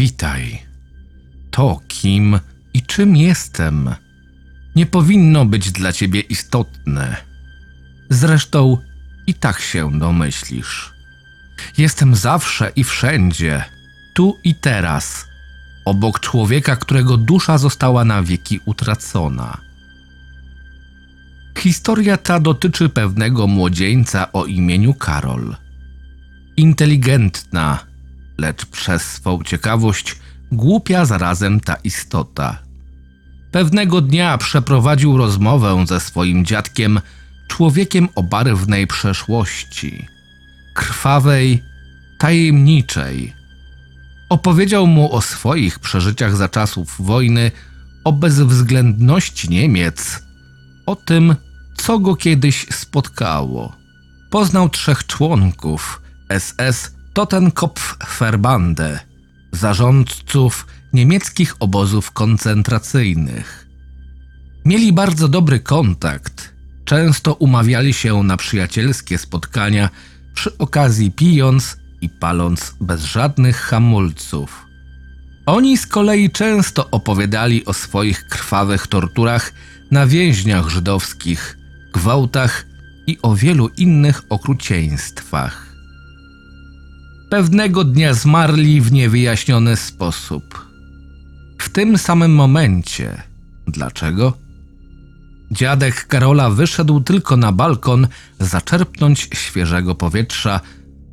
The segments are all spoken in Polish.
Witaj. To, kim i czym jestem, nie powinno być dla ciebie istotne. Zresztą i tak się domyślisz. Jestem zawsze i wszędzie, tu i teraz, obok człowieka, którego dusza została na wieki utracona. Historia ta dotyczy pewnego młodzieńca o imieniu Karol. Inteligentna, lecz przez swą ciekawość głupia zarazem ta istota. Pewnego dnia przeprowadził rozmowę ze swoim dziadkiem, człowiekiem o barwnej przeszłości, krwawej, tajemniczej. Opowiedział mu o swoich przeżyciach za czasów wojny, o bezwzględności Niemiec, o tym, co go kiedyś spotkało. Poznał trzech członków SS Totenkopf-Verbande, zarządców niemieckich obozów koncentracyjnych. Mieli bardzo dobry kontakt, często umawiali się na przyjacielskie spotkania, przy okazji pijąc i paląc bez żadnych hamulców. Oni z kolei często opowiadali o swoich krwawych torturach na więźniach żydowskich, gwałtach i o wielu innych okrucieństwach. Pewnego dnia zmarli w niewyjaśniony sposób. W tym samym momencie. Dlaczego? Dziadek Karola wyszedł tylko na balkon zaczerpnąć świeżego powietrza,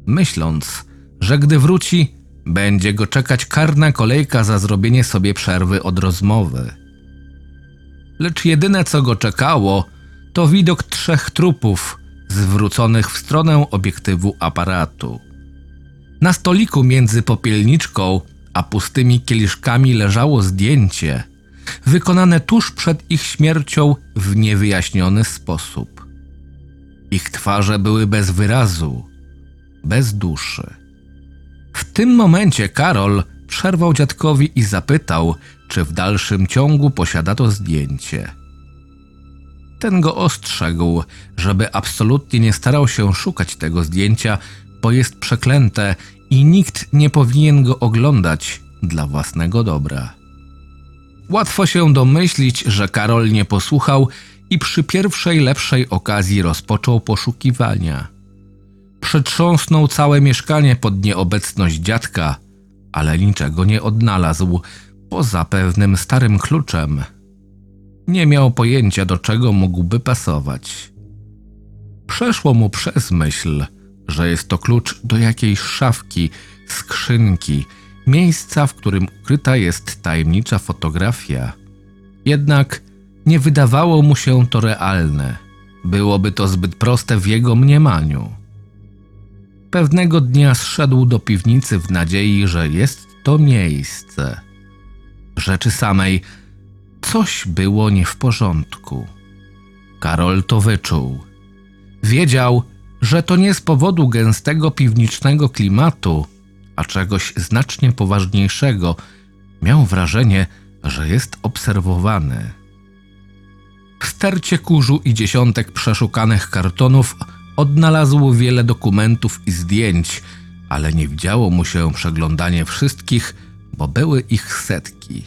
myśląc, że gdy wróci, będzie go czekać karna kolejka za zrobienie sobie przerwy od rozmowy. Lecz jedyne co go czekało, to widok trzech trupów zwróconych w stronę obiektywu aparatu. Na stoliku między popielniczką a pustymi kieliszkami leżało zdjęcie, wykonane tuż przed ich śmiercią w niewyjaśniony sposób. Ich twarze były bez wyrazu, bez duszy. W tym momencie Karol przerwał dziadkowi i zapytał, czy w dalszym ciągu posiada to zdjęcie. Ten go ostrzegł, żeby absolutnie nie starał się szukać tego zdjęcia, bo jest przeklęte i nikt nie powinien go oglądać dla własnego dobra. Łatwo się domyślić, że Karol nie posłuchał i przy pierwszej lepszej okazji rozpoczął poszukiwania. Przetrząsnął całe mieszkanie pod nieobecność dziadka, ale niczego nie odnalazł, poza pewnym starym kluczem. Nie miał pojęcia, do czego mógłby pasować. Przeszło mu przez myśl, że jest to klucz do jakiejś szafki, skrzynki, miejsca, w którym ukryta jest tajemnicza fotografia. Jednak nie wydawało mu się to realne. Byłoby to zbyt proste w jego mniemaniu. Pewnego dnia zszedł do piwnicy w nadziei, że jest to miejsce. Rzeczy samej coś było nie w porządku. Karol to wyczuł. Wiedział, że to nie z powodu gęstego piwnicznego klimatu, a czegoś znacznie poważniejszego. Miał wrażenie, że jest obserwowany. W stercie kurzu i dziesiątek przeszukanych kartonów odnalazł wiele dokumentów i zdjęć, ale nie widziało mu się przeglądanie wszystkich, bo były ich setki.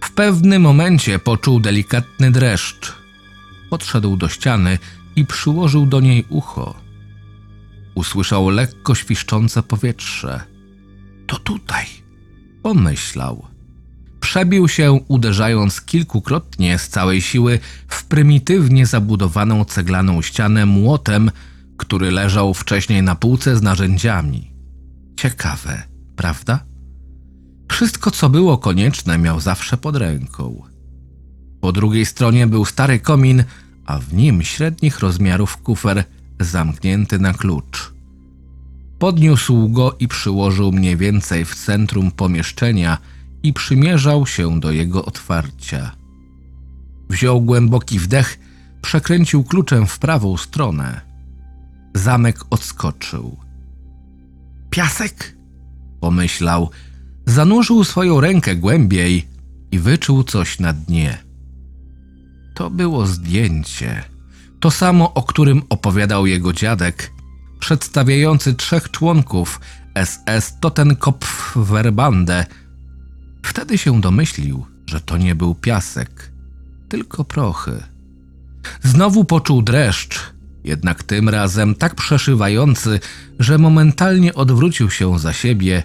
W pewnym momencie poczuł delikatny dreszcz. Podszedł do ściany i przyłożył do niej ucho. Usłyszał lekko świszczące powietrze. To tutaj, pomyślał. Przebił się, uderzając kilkukrotnie z całej siły w prymitywnie zabudowaną ceglaną ścianę młotem, który leżał wcześniej na półce z narzędziami. Ciekawe, prawda? Wszystko, co było konieczne, miał zawsze pod ręką. Po drugiej stronie był stary komin, a w nim średnich rozmiarów kufer zamknięty na klucz. Podniósł go i przyłożył mniej więcej w centrum pomieszczenia i przymierzał się do jego otwarcia. Wziął głęboki wdech, przekręcił kluczem w prawą stronę. Zamek odskoczył. Piasek? pomyślał. Zanurzył swoją rękę głębiej i wyczuł coś na dnie. To było zdjęcie. To samo, o którym opowiadał jego dziadek, przedstawiający trzech członków SS Totenkopf Verbande. Wtedy się domyślił, że to nie był piasek, tylko prochy. Znowu poczuł dreszcz, jednak tym razem tak przeszywający, że momentalnie odwrócił się za siebie.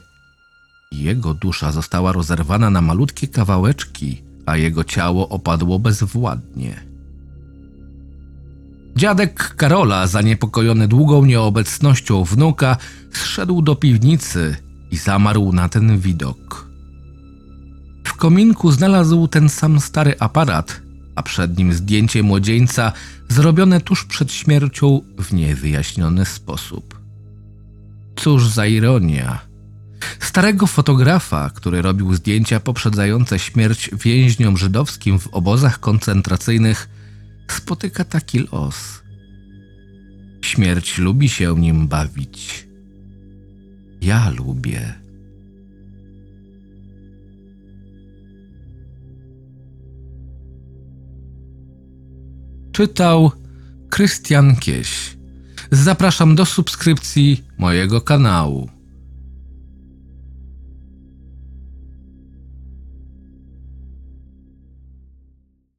Jego dusza została rozerwana na malutkie kawałeczki, a jego ciało opadło bezwładnie. Dziadek Karola, zaniepokojony długą nieobecnością wnuka, zszedł do piwnicy i zamarł na ten widok. W kominku znalazł ten sam stary aparat, a przed nim zdjęcie młodzieńca zrobione tuż przed śmiercią w niewyjaśniony sposób. Cóż za ironia. Starego fotografa, który robił zdjęcia poprzedzające śmierć więźniom żydowskim w obozach koncentracyjnych, spotyka taki los. Śmierć lubi się nim bawić. Ja lubię. Czytał Krystian Kieś. Zapraszam do subskrypcji mojego kanału.